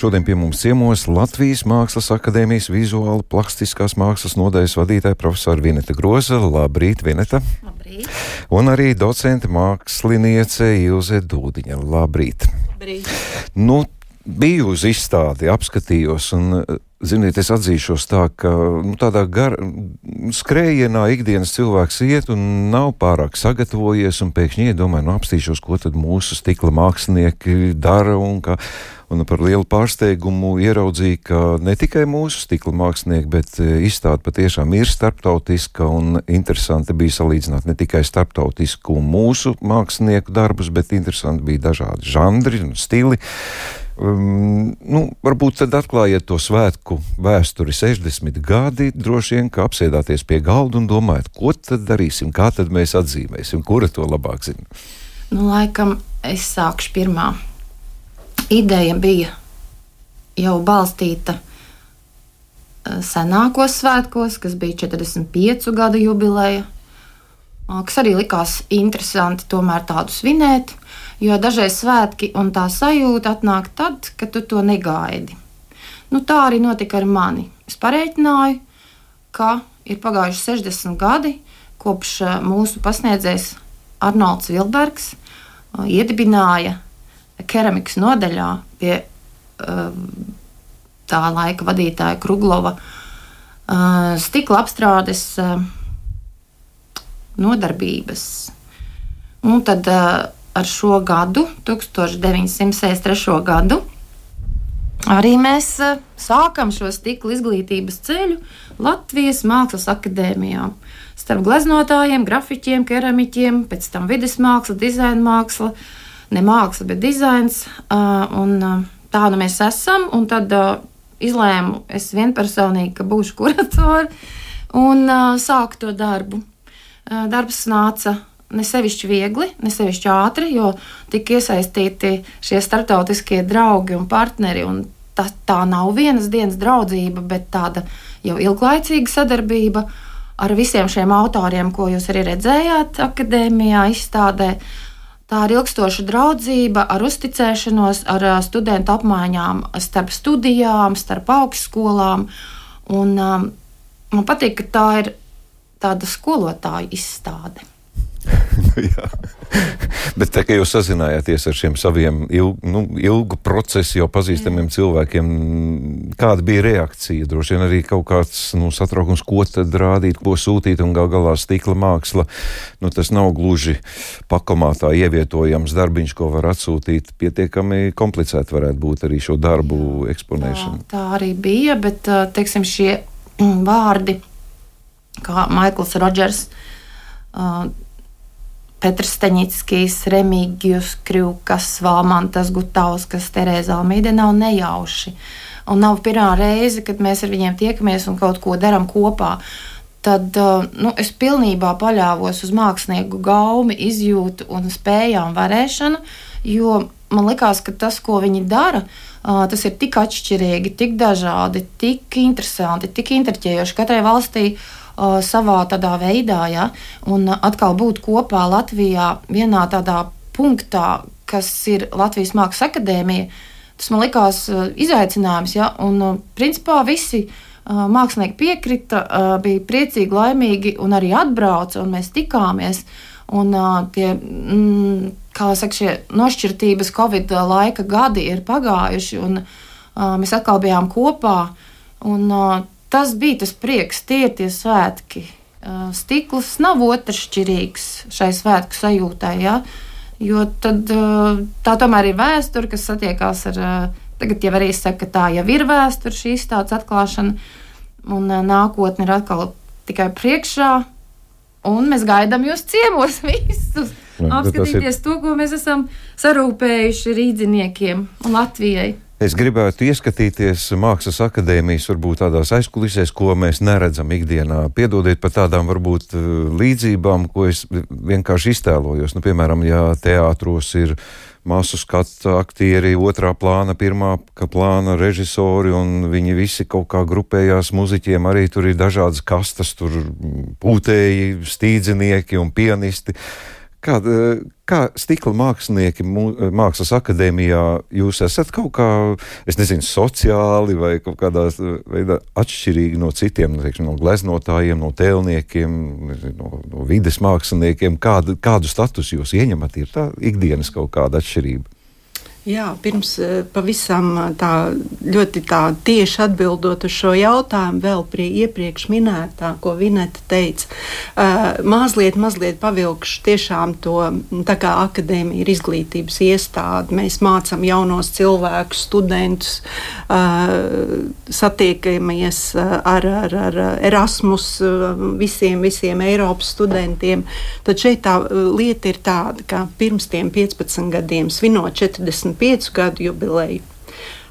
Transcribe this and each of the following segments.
Šodien pie mums ciemos Latvijas Mākslas akadēmijas vizuāla plastiskās mākslas nodaļas vadītāja profesora Vineta Groza. Labrīt, Vineta! Labrīt! Un arī docente māksliniece Ilze Dūdiņa. Labrīt! Labrīt. Nu, biju uz izstādi, apskatījos, un, ziniet, es atzīšos tā, ka nu, tādā gar, skrējienā ikdienas cilvēks iet un nav pārāk sagatavojies, un pēkšņi iedomāju, nu, apstīšos, ko tad mūsu stikla mākslinieki dara, un ka Un par lielu pārsteigumu ieraudzīju, ka ne tikai mūsu stikla mākslinieki, bet e, izstāde patiešām ir starptautiska un interesanti bija salīdzināt ne tikai starptautisku mūsu mākslinieku darbus, bet interesanti bija dažādi žanri un stili. Um, nu, varbūt tad atklājiet to svētku vēsturi. 60 gadi, droši vien, ka apsēdāties pie galda un domājat, ko tad darīsim, kā tad mēs atzīmēsim, kura to labāk zina. Nu, laikam es sākšu pirmā. Ideja bija jau balstīta eh, senākos svētkos, kas bija 45 gadu jubileja, kas arī likās interesanti tomēr tādu svinēt, jo dažreiz svētki un tā sajūta atnāk tad, kad tu to negaidi. Nu, tā arī notika ar mani. Es pareiķināju, ka ir pagājuši 60 gadi, kopš eh, mūsu pasniedzējs Arnolds Vilbergs eh, iedibināja keramikas nodaļā pie uh, tā laika vadītāja Kruglova stikla apstrādes nodarbības. Un tad ar šo gadu, 1963. gadu, arī mēs sākam šo stikla izglītības ceļu Latvijas Mākslas akadēmijā. Starp gleznotājiem, grafiķiem, keramiķiem, pēc tam vidus māksla, dizaina māksla, ne māksla, bet dizains. Un tā nu mēs esam. Un tad izlēmu es vienpersonīgi, ka būšu kuratore un sāku to darbu. Darbs nāca ne sevišķi viegli, ne sevišķi ātri, jo tika iesaistīti šie starptautiskie draugi un partneri. Un tā, tā nav vienas dienas draudzība, bet tāda jau ilglaicīga sadarbība ar visiem šiem autoriem, ko jūs arī redzējāt akadēmijā, izstādē. Tā ir ilgstoša draudzība, ar uzticēšanos, ar studentu apmaiņām starp studijām, starp augstskolām. Un, um, man patīk, ka tā ir tāda skolotāju izstāde. Jā. Bet tā kā jūs sazinājāties ar šiem saviem ilg, nu, ilgu procesu jau pazīstamiem mm. cilvēkiem, kāda bija reakcija? Droši vien arī kaut kāds nu, satraukums, ko tad rādīt, ko sūtīt, un gal galā stikla māksla. Nu, tas nav gluži pakomātā ievietojams darbiņš, ko var atsūtīt. Pietiekami komplicēti varētu būt arī šo darbu eksponēšana. Tā, tā arī bija, bet teiksim, šie mm, vārdi, kā Maikls Rodžers. Uh, Petrs Steņickis, Remigijus Krivkas, Valmantas Gutauskas, Terēza Almīde nav nejauši. Un nav pirmā reize, kad mēs ar viņiem tiekamies un kaut ko darām kopā. Tad uh, nu, es pilnībā paļāvos uz mākslinieku gaumi, izjūtu un spējām varēšanu, jo man likās, ka tas, ko viņi dara, uh, tas ir tik atšķirīgi, tik dažādi, tik interesanti, tik interķējoši katrai valstī. Uh, savā tādā veidā, ja, un atkal būt kopā Latvijā vienā tādā punktā, kas ir Latvijas Mākslas akadēmija, tas man likās izaicinājums, ja, un principā visi mākslinieki piekrita, bija priecīgi, laimīgi un arī atbrauca, un mēs tikāmies. Un tie, mm, kā saka, šie nošķirtības Covid laika gadi ir pagājuši, un mēs atkal bijām kopā. Un, tas bija tas prieks, tie ir tie svētki. Stikls nav otršķirīgs šai svētku sajūtai, ja? jo tad, tā tomēr ir vēsture, kas satiekās ar, tagad jau arī saka, ka tā jau ir vēsture, šī izstādes atklāšana, un nākotne ir atkal tikai priekšā, un mēs gaidām jūs ciemos visus. Apskatīties ir... to, ko mēs esam sarūpējuši rīdziniekiem un Latvijai. Es gribētu ieskatīties Mākslas akadēmijas, varbūt tādās aizkulisēs, ko mēs neredzam ikdienā. Piedodiet par tādām varbūt eh, līdzībām, ko es vienkārši iztēlojos. Nu, piemēram, ja teātros ir masu skatu aktieri, otrā plāna, pirmā plāna režisori, un viņi visi kaut kā grupējās muziķiem. Arī tur ir dažādas kastas, tur pūtēji, stīdzinieki un pianisti Kā, kā stikla mākslinieki Mākslas akadēmijā jūs esat kaut kā, es nezinu, sociāli vai kaut kādā veidā atšķirīgi no citiem, nu, teiksim, no gleznotājiem, no tēlniekiem, no, no vides māksliniekiem? Kādu, kādu statusu jūs ieņemat? Ir tā ikdienas kaut kāda atšķirība? Jā, pirms eh, pavisam eh, tā ļoti tā tieši atbildot uz šo jautājumu, vēl pie iepriekš minētā, ko Vineta teica, uh, mazliet, mazliet pavilkšu tiešām to, tā kā akadēmija ir izglītības iestāde, mēs mācam jaunos cilvēkus, studentus, satiekamies ar, ar, ar Erasmus visiem, visiem Eiropas studentiem, tad šeit tā lieta ir tāda, ka pirms tiem 15 gadiem svinot 40 25 gadu jubileju.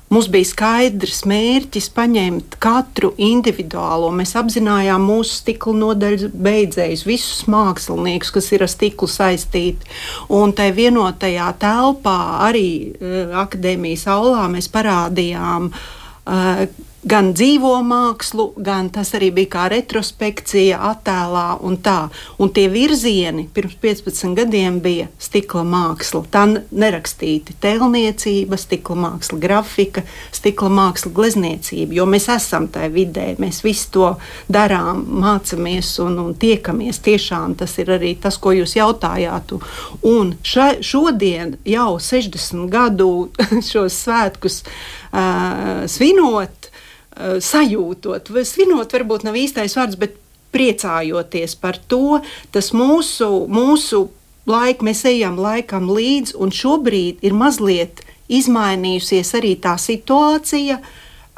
Mums bija skaidrs mērķis paņemt katru individuālo. Mēs apzinājām mūsu stikla nodaļas beidzējus, visus māksliniekus, kas ir ar stiklu saistīti. Un tajā vienotajā telpā, arī uh, akadēmijas aulā, mēs parādījām, uh, gan dzīvo mākslu, gan tas arī bija kā retrospekcija, attēlā un tā. Un tie virzieni pirms 15 gadiem bija stikla māksla. Tā nerakstīta tēlniecība, stikla māksla, grafika, stikla māksla, glezniecība. Jo mēs esam tajā vidē, mēs visu to darām, mācāmies un, un tiekamies. Tiešām tas ir arī tas, ko jūs jautājāt. Un ša, šodien, jau 60 gadu šos svētkus uh, svinot, sajūtot, vai svinot, varbūt nav īstais vārds, bet priecājoties par to, tas mūsu, mūsu laika, mēs ejam laikam līdzi, un šobrīd ir mazliet izmainījusies arī tā situācija.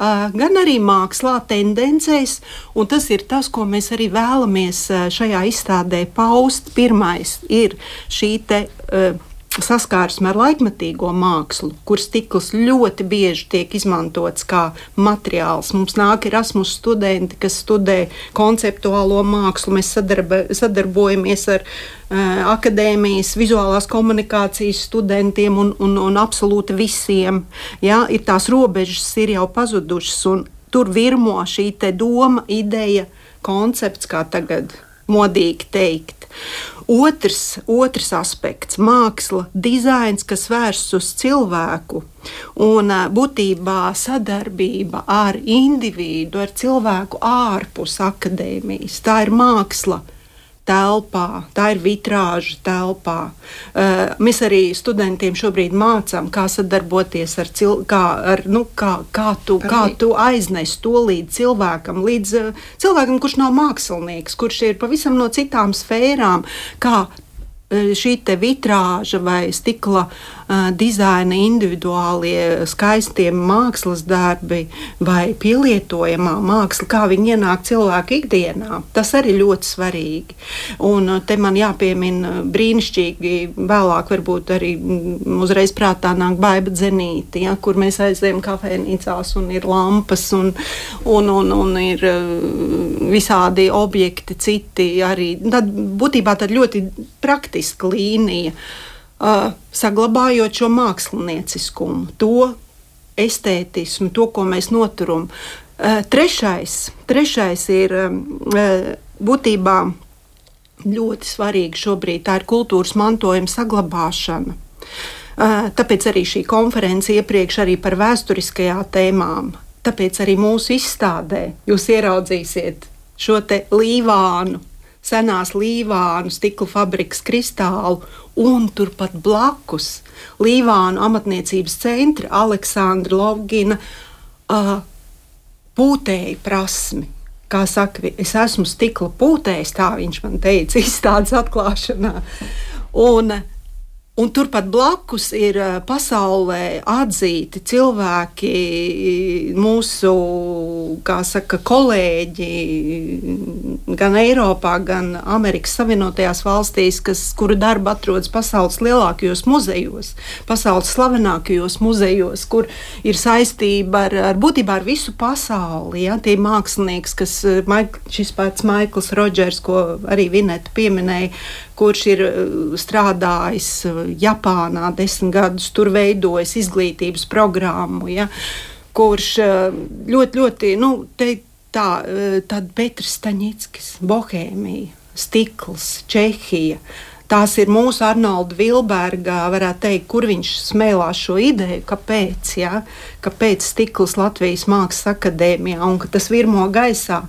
Uh, gan arī mākslā, tendencēs, un tas ir tas, ko mēs arī vēlamies uh, šajā izstādē paust. Pirmais ir šī te, uh, saskārsme ar laikmatīgo mākslu, kur stikls ļoti bieži tiek izmantots kā materiāls. Mums nāk Erasmus studenti, kas studē konceptuālo mākslu. Mēs sadarba, sadarbojamies ar uh, akadēmijas vizuālās komunikācijas studentiem un, un, un absolūti visiem. Ja? Ir tās robežas ir jau pazudušas, un tur virmo šī doma, ideja, koncepts, kā tagad modīgi teikt. Otrs, otrs aspekts - māksla, dizains, kas vērsts uz cilvēku un būtībā sadarbība ar individu, ar cilvēku ārpus akadēmijas. Tā ir māksla telpā, tā ir vitrāža telpā. Uh, mēs arī studentiem šobrīd mācām, kā sadarboties ar cilvēku, nu, kā, kā, tu, kā tu aiznes to līdz cilvēkam, līdz uh, cilvēkam, kurš nav mākslinieks, kurš ir pavisam no citām sfērām, kā šī vitrāža vai stikla uh, dizaina individuālie skaistie mākslas darbi vai pielietojamā māksla, kā viņi ienāk cilvēku ikdienā. Tas arī ļoti svarīgi. Un te man jāpiemina brīnišķīgi, vēlāk varbūt arī uzreiz prātā nāk baiba dzenīti, ja, kur mēs aizējam kafejnīcās un ir lampas un, un, un, un ir visādi objekti citi arī. Tad būtībā tad ļoti praktiski tematiska līnija, uh, saglabājot šo mākslinieciskumu, to estētismu, to, ko mēs noturam. Trešais, trešais ir būtībā ļoti svarīgi šobrīd, tā ir kultūras mantojuma saglabāšana. Tāpēc arī šī konference iepriekš arī par vēsturiskajām tēmām. Tāpēc arī mūsu izstādē jūs ieraudzīsiet šo līvānu senās līvānu stikla fabrikas kristālu, un turpat blakus Līvānu amatniecības centra Aleksandra Lovgina uh, pūtēju prasmi. Kā saka, es esmu stikla pūtējs, tā viņš man teica izstādes atklāšanā. Un, uh, Un turpat blakus ir eh, pasaulē atzīti cilvēki, mūsu saka, kolēģi, gan Eiropā, gan Amerikas Savienotajās valstīs, kas, kuru darba atrodas pasaules lielākajos muzejos, pasaules slavenākajos muzejos, kur ir saistība ar, ar būtībā ar visu pasauli. Ja? Tie mākslinieki, kas šis pats Maikls Rodžers, ko arī Vineta pieminēja, kurš ir eh, strādājis eh, Japānā desmit gadus, tur veidojis izglītības programmu, ja, kurš eh, ļoti, ļoti, nu, te, tā, tad Petrs Staņickis, Bohēmija, Stikls, Čehija. Tās ir mūsu Arnolda Vilberga, varētu teikt, kur viņš smēlās šo ideju, kāpēc, ja? kāpēc stikls Latvijas Mākslas akadēmijā un ka tas virmo gaisā.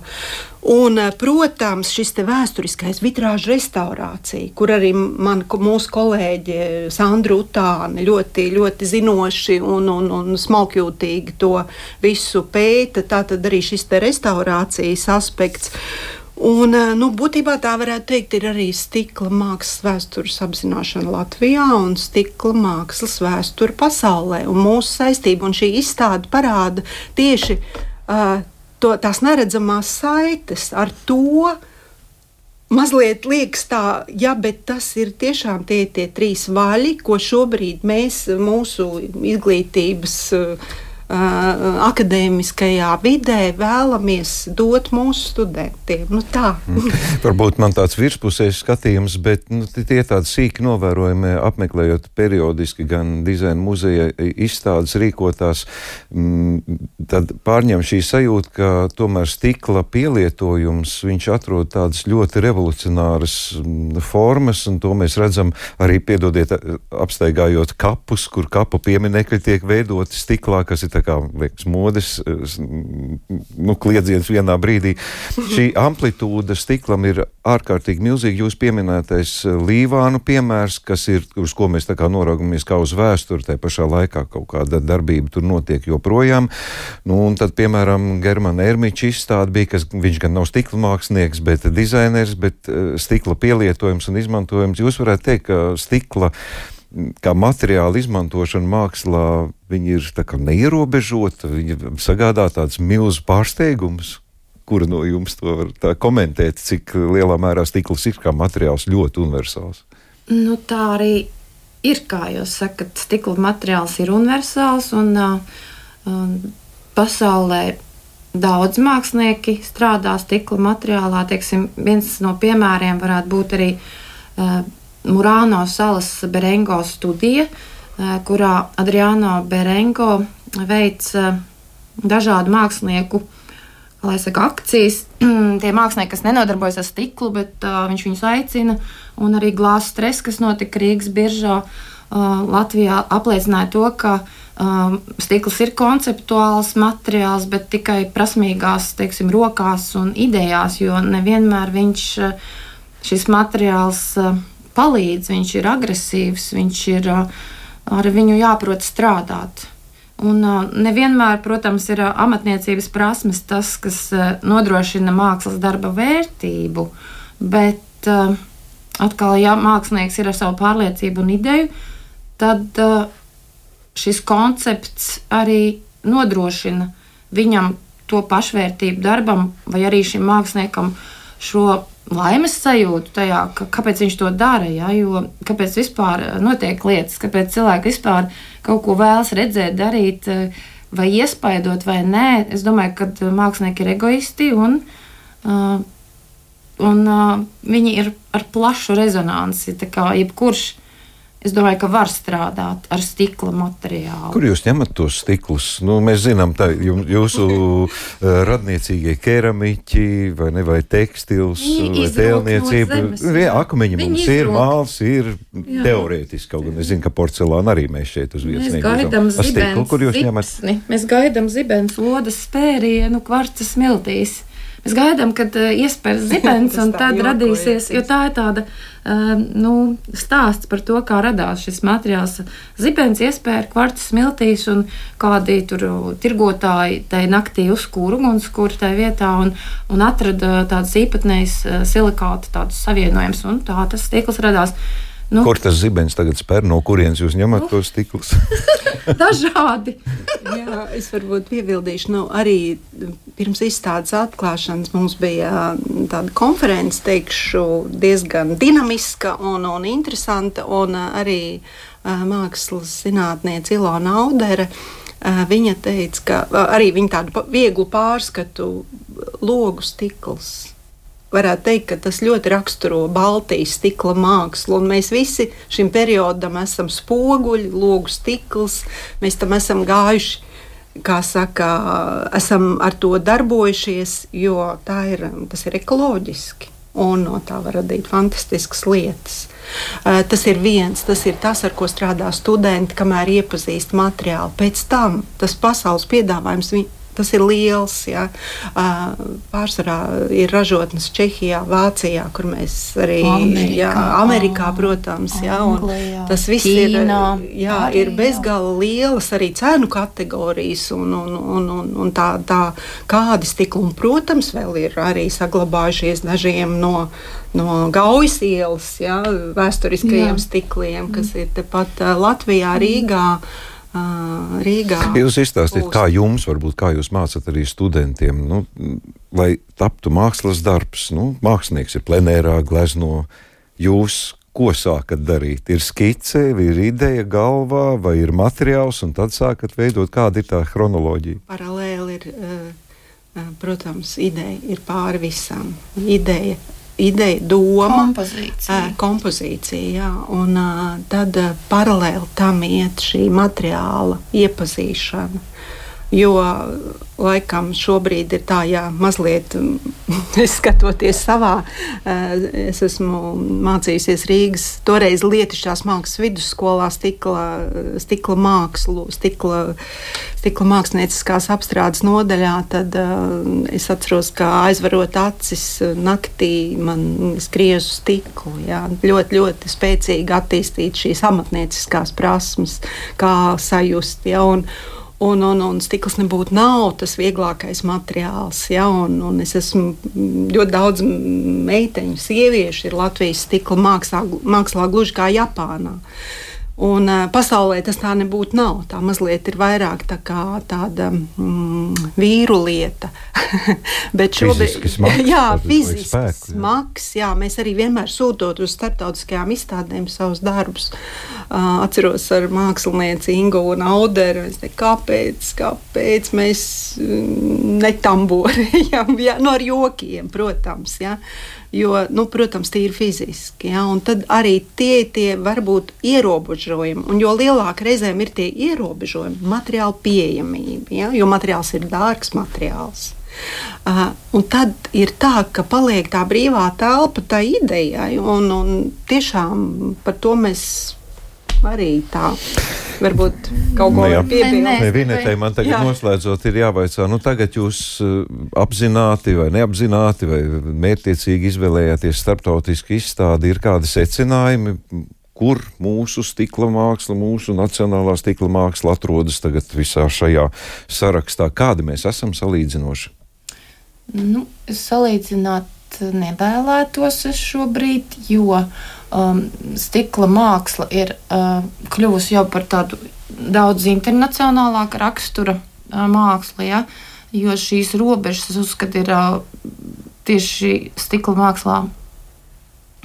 Un, eh, protams, šis vēsturiskais vitrāžu restaurācija, kur arī man, mūsu kolēģi Sandra Utāne ļoti, ļoti zinoši un, un, un smalkjūtīgi to visu pēta. Tā tad arī šis restaurācijas aspekts. Un, eh, nu, būtībā tā varētu teikt, ir arī stikla mākslas vēstures apzināšana Latvijā un stikla mākslas vēsture pasaulē. Un mūsu saistība un šī izstāde parāda tieši uh, to, tās neredzamās saites ar to. Mazliet liekas tā, ja, bet tas ir tiešām tie, tie trīs vaļi, ko šobrīd mēs mūsu izglītības uh, akadēmiskajā vidē vēlamies dot mūsu studentiem. Nu, tā. Varbūt man tāds virspusējs skatījums, bet nu, tie tādi sīki novērojumi, apmeklējot periodiski gan dizaina muzeja izstādes rīkotās, mm, tad pārņem šī sajūta, ka tomēr stikla pielietojums, viņš atrod tādas ļoti revolucionāras mm, formas, un to mēs redzam arī, piedodiet, apstaigājot kapus, kur kapu pieminekļi tiek veidoti stiklā, kas ir tā kā liekas, modes nu, kliedziens vienā brīdī. Šī amplitūda stiklam ir ārkārtīgi milzīga. Jūs pieminētais Līvānu piemērs, kas ir, uz ko mēs tā kā noraugamies kā uz vēsturi, tai pašā laikā kaut kāda darbība tur notiek joprojām. Nu, un tad, piemēram, Germana Ermiča izstāde bija, kas viņš gan nav stikla mākslinieks, bet dizainers, bet stikla pielietojums un izmantojums. Jūs varētu teikt, ka stikla kā materiāla izmantošana mākslā ir neierobežota, viņa sagādā tādus milzus pārsteigumus. Kura no jums to var komentēt, cik lielā mērā stikls ir kā materiāls ļoti universāls? Nu, tā arī ir, kā jūs sakat, stikla materiāls ir universāls un uh, pasaulē daudz mākslinieki strādā stikla materiālā. Teiksim, viens no piemēriem varētu būt arī uh, Murāno salas Berengo studija, eh, kurā Adriano Berengo veic eh, dažādu mākslinieku saka, akcijas. Tie mākslinieki, kas nenodarbojas ar stiklu, bet uh, viņš viņus aicina, un arī glāzes stress, kas notika Rīgas biržā, uh, Latvijā apliecināja to, ka um, stikls ir konceptuāls materiāls, bet tikai prasmīgās teiksim, rokās un idejās, jo nevienmēr viņš, šis materiāls uh, palīdz, viņš ir agresīvs, viņš ir ar viņu jāprot strādāt. Un nevienmēr, protams, ir amatniecības prasmes tas, kas nodrošina mākslas darba vērtību, bet atkal, ja mākslinieks ir ar savu pārliecību un ideju, tad šis koncepts arī nodrošina viņam to pašvērtību darbam, vai arī šim māksliniekam šo laimes sajūtu tajā, ka, kāpēc viņš to dara. Ja? Jo, kāpēc vispār eh, notiek lietas, kāpēc cilvēki vispār kaut ko vēlas redzēt, darīt, eh, vai iespaidot, vai nē. Es domāju, ka eh, mākslinieki ir egoisti un, un viņi ir ar plašu kā jebkurš Es domāju, ka var strādāt ar stikla materiālu. Kur jūs ņemat tos stiklus? Nu, mēs zinām, tā jūsu eh, radniecīgie keramiķi vai, ne, vai tekstils vai tēlniecība. No Jā, akmeņi Viņi mums izrok. ir, māls ir Jā. teorētiski, kaut gan es zinu, ka porcelāna arī mēs šeit uz vietas. Stiklu, kur jūs ņemat? Mēs gaidām zibens, lodas spērienu, kvarca smiltīs. Mēs gaidām, kad uh, iespējas zibens, un tad radīsies, jo tā ir tāda uh, nu, stāsts par to, kā radās šis materiāls. Zibens iespēja kvarts smiltīs, un kādi tur tirgotāji tajā naktī uzkūra ugunskura tajā vietā un, un atrada tādas īpatnējas silikāta tādus savienojumus, un tā tas tīkls radās. Nu, Kur tas zibens tagad spēr, no kurienes jūs ņemat nu, tos stiklus? Dažādi. Jā, es varbūt piebildīšu, nu, arī pirms izstādes atklāšanas mums bija tāda konference, teikšu, diezgan dinamiska un, un interesanta, un arī mākslas zinātniece Ilona Audere. Viņa teica, ka arī viņa tādu vieglu pārskatu logu stikls varētu teikt, ka tas ļoti raksturo Baltijas stikla mākslu. Mēs visi šim periodam esam spoguļi, logu stikls, mēs tam esam gājuši. Kā saka, esam ar to darbojušies, jo ir, tas ir ekoloģiski un no tā var radīt fantastiskas lietas. Tas ir viens, tas ir tas, ar ko strādā studenti, kamēr iepazīst materiālu. Pēc tam tas pasaules piedāvājums Tas ir liels. Ja. Pārsvarā ir ražotnes Čehijā, Vācijā, kur mēs arī Amerikā, jā, Amerikā protams. Jā, tas viss Ķīnā, ir, jā, arī, ir bezgala lielas arī cenu kategorijas un, un, un, un, un tā, tā kādi stikli. Un, protams, vēl ir arī saglabājušies dažiem no no Gaujas ielas, ja, vēsturiskajiem jā. stikliem, kas ir tepat Latvijā, Rīgā. Mm. Rīgā. Jūs izstāstīt, kā jums, varbūt kā jūs mācāt arī studentiem, nu, lai taptu mākslas darbs. Nu, mākslinieks ir plenērā, glezno. Jūs ko sākat darīt? Ir skice, ir ideja galvā, vai ir materiāls, un tad sākat veidot, kāda ir tā chronoloģija? Paralēli ir, protams, ideja ir pāri visam. Ideja ideja, doma, kompozīcija. Kompozīcija jā, un tad paralēli tam iet šī materiāla iepazīšana. Jo laikam šobrīd ir tā, jā, mazliet skatoties savā. Es esmu mācījusies Rīgas, toreiz Lietišķās mākslas vidusskolā, stikla, stikla mākslu, stikla, stikla mākslinieckās apstrādes nodaļā. Tad es atceros, kā aizvarot acis naktī, man skriezu stiklu. Jā, ļoti, ļoti spēcīgi attīstīt šīs amatnieciskās prasmes, kā sajust. Jā, un, Un, un, un stikls nebūtu nav tas vieglākais materiāls. Ja? Un, un es esmu ļoti daudz meiteņu, sieviešu ir Latvijas stikla mākslā, mākslā gluži kā Japānā. Uh, Un uh, pasaulē tas tā nebūtu. Nav. Tā mazliet ir vairāk tā tāda mm, vīru lieta. Bet šobrīd ir jā, fizisks smags. Jā, mēs arī vienmēr sūtot uz starptautiskajām izstādēm savus darbus. Uh, atceros ar mākslinieci Ingu un Auderu. Te, kāpēc, kāpēc mēs mm, netamborējam? Jā, no ar jokiem, protams. Jā. Jo, nu, protams, tie ir fiziski. Ja, tad arī tie, tie var būt ierobežojumi. Un jo lielāka reizēm ir tie ierobežojumi, materiāla pieejamība, ja, jo materiāls ir dārgs materiāls. Uh, un tad ir tā, ka paliek tā brīvā telpa tai idejai, un, un tiešām par to mēs arī tā varbūt kaut ko piebilst. Vinetē man tagad jā. noslēdzot ir jāvaicā, nu tagad jūs apzināti vai neapzināti vai mērķiecīgi izvēlējāties starptautisku izstādi, ir kādi secinājumi, kur mūsu stikla māksla, mūsu nacionālā stikla māksla atrodas tagad visā šajā sarakstā. Kādi mēs esam salīdzinoši? Nu, salīdzināt nevēlētos es šobrīd, jo um, stikla māksla ir uh, kļuvusi jau par tādu daudz internacionālāku rakstura uh, mākslu. Ja? Jo šīs robežas, es uzskatu, ir uh, tieši stikla mākslā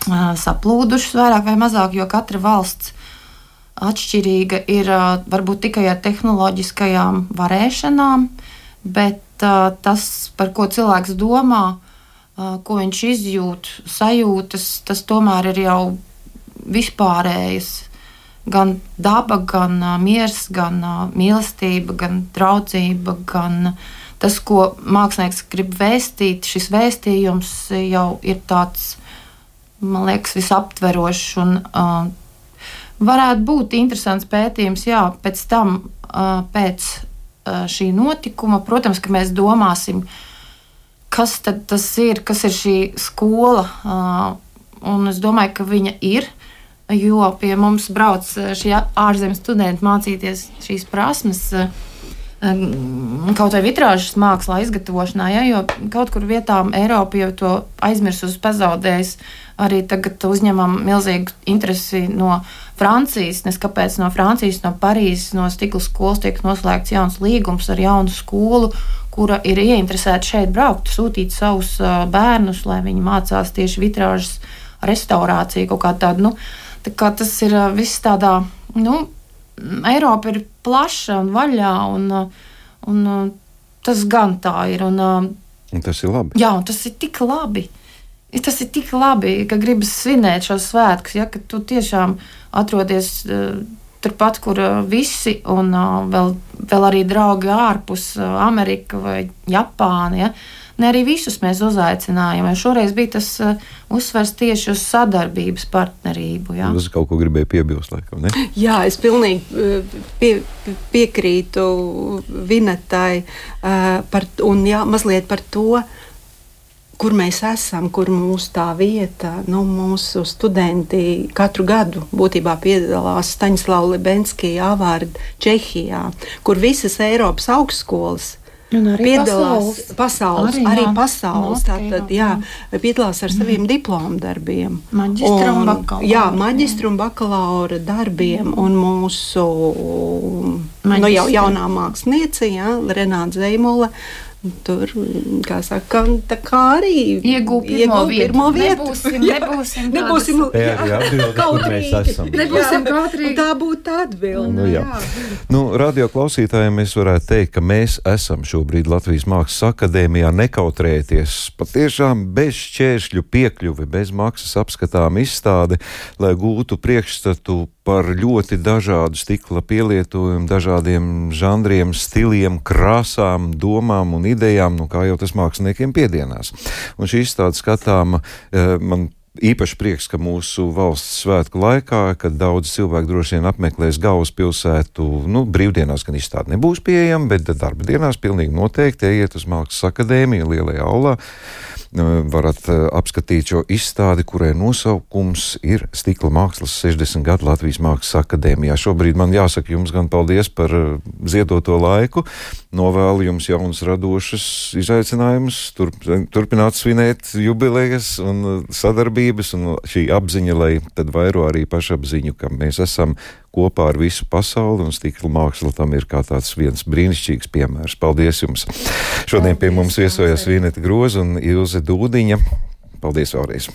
saplūdušas vairāk vai mazāk, jo katra valsts atšķirīga ir uh, varbūt tikai ar tehnoloģiskajām varēšanām, bet uh, tas, par ko cilvēks domā, ko viņš izjūt, sajūtas, tas tomēr ir jau vispārējais. Gan daba, gan uh, miers, gan uh, mīlestība, gan draudzība, gan tas, ko mākslinieks grib vēstīt. Šis vēstījums jau ir tāds, man liekas, visaptverošs. Un, uh, varētu būt interesants pētījums, jā, pēc tam, uh, pēc uh, šī notikuma, protams, ka mēs domāsim, uh, kas tas ir, kas ir šī skola. Un es domāju, ka viņa ir. Jo pie mums brauc šie ārzemes studenti mācīties šīs prasmes, kaut vai vitrāžas mākslā, izgatavošanā. Ja, jo kaut kur vietām Eiropa jau to aizmirsusi, pazaudējusi. Arī tagad uzņemam milzīgu interesi no Francijas. Nes kāpēc no Francijas, no Parīzes, no stikla skolas tiek noslēgts jauns līgums ar jaunu skolu kura ir ieinteresēta šeit braukt, sūtīt savus bērnus, lai viņi mācās tieši vitrāžas restaurāciju, kaut kā tādu. Nu, tā kā tas ir viss tādā, nu, Eiropa ir plaša un vaļā, un, un tas gan tā ir. Un, un tas ir labi. Jā, un tas ir tik labi. Tas ir tik labi, ka gribas svinēt šos svētkus, ja tu tiešām atrodies uh, turpat, kur uh, visi, un uh, vēl vēl arī draugi ārpus Amerika vai Japāna. Ja? Ne arī visus mēs uzaicinājām. Šoreiz bija tas uh, uzsvers tieši uz sadarbības partnerību. Jā. Jūs kaut ko gribējāt piebilst, laikam, ne? Jā, es pilnīgi pie, piekrītu Vinetai uh, par, un jā, mazliet par to. Kur mēs esam, kur mūsu tā vieta, nu, mūsu studenti katru gadu būtībā piedalās Staņslava Libenskija avārda Čehijā, kur visas Eiropas augstskolas piedalās pasaules, pasaules arī, arī jā, pasaules. Tātad, jā, piedalās ar saviem mm. diplomu darbiem. Maģistra un, un bakalaura. Jā, maģistra un bakalaura darbiem un mūsu Maģistra. nu, jau jaunā māksliniece, jā, Renāta Zeimula Tur, kā saka, tā kā arī iegūt pirmo, pirmo vietu. Nebūsim, nebūsim, nebūsim jā, jā, atbildi, kur mēs esam. Nebūsim kautrīgi. Tā būtu atbilde. Nu, jā. Jā. Nu, radio klausītājiem mēs varētu teikt, ka mēs esam šobrīd Latvijas Mākslas akadēmijā nekautrēties. Patiešām bez šķēršļu piekļuvi, bez maksas apskatām izstāde, lai gūtu priekšstatu par ļoti dažādu stikla pielietojumu, dažādiem žanriem, stiliem, krāsām, domām un idejām, nu, kā jau tas māksliniekiem piedienās. Un šī izstāde skatāma eh, man īpaši prieks, ka mūsu valsts svētku laikā, kad daudz cilvēku droši vien apmeklēs galvaspilsētu, nu, brīvdienās gan izstāde nebūs pieejama, bet darba dienās pilnīgi noteikti ejiet uz Mākslas akadēmiju lielajā aulā varat eh, apskatīt šo izstādi, kurai nosaukums ir Stikla mākslas 60 gadu Latvijas Mākslas akadēmijā. Šobrīd man jāsaka jums gan paldies par eh, ziedoto laiku, novēlu jums jaunas radošas izaicinājumus, turp, turpināt svinēt jubilejas un eh, sadarbības un šī apziņa, lai tad vairo arī pašapziņu, ka mēs esam kopā ar visu pasauli, un stikla māksla tam ir kā tāds viens brīnišķīgs piemērs. Paldies jums! Šodien pie mums viesojas Vineta Groza un Ilze Dūdiņa. Paldies vēlreiz!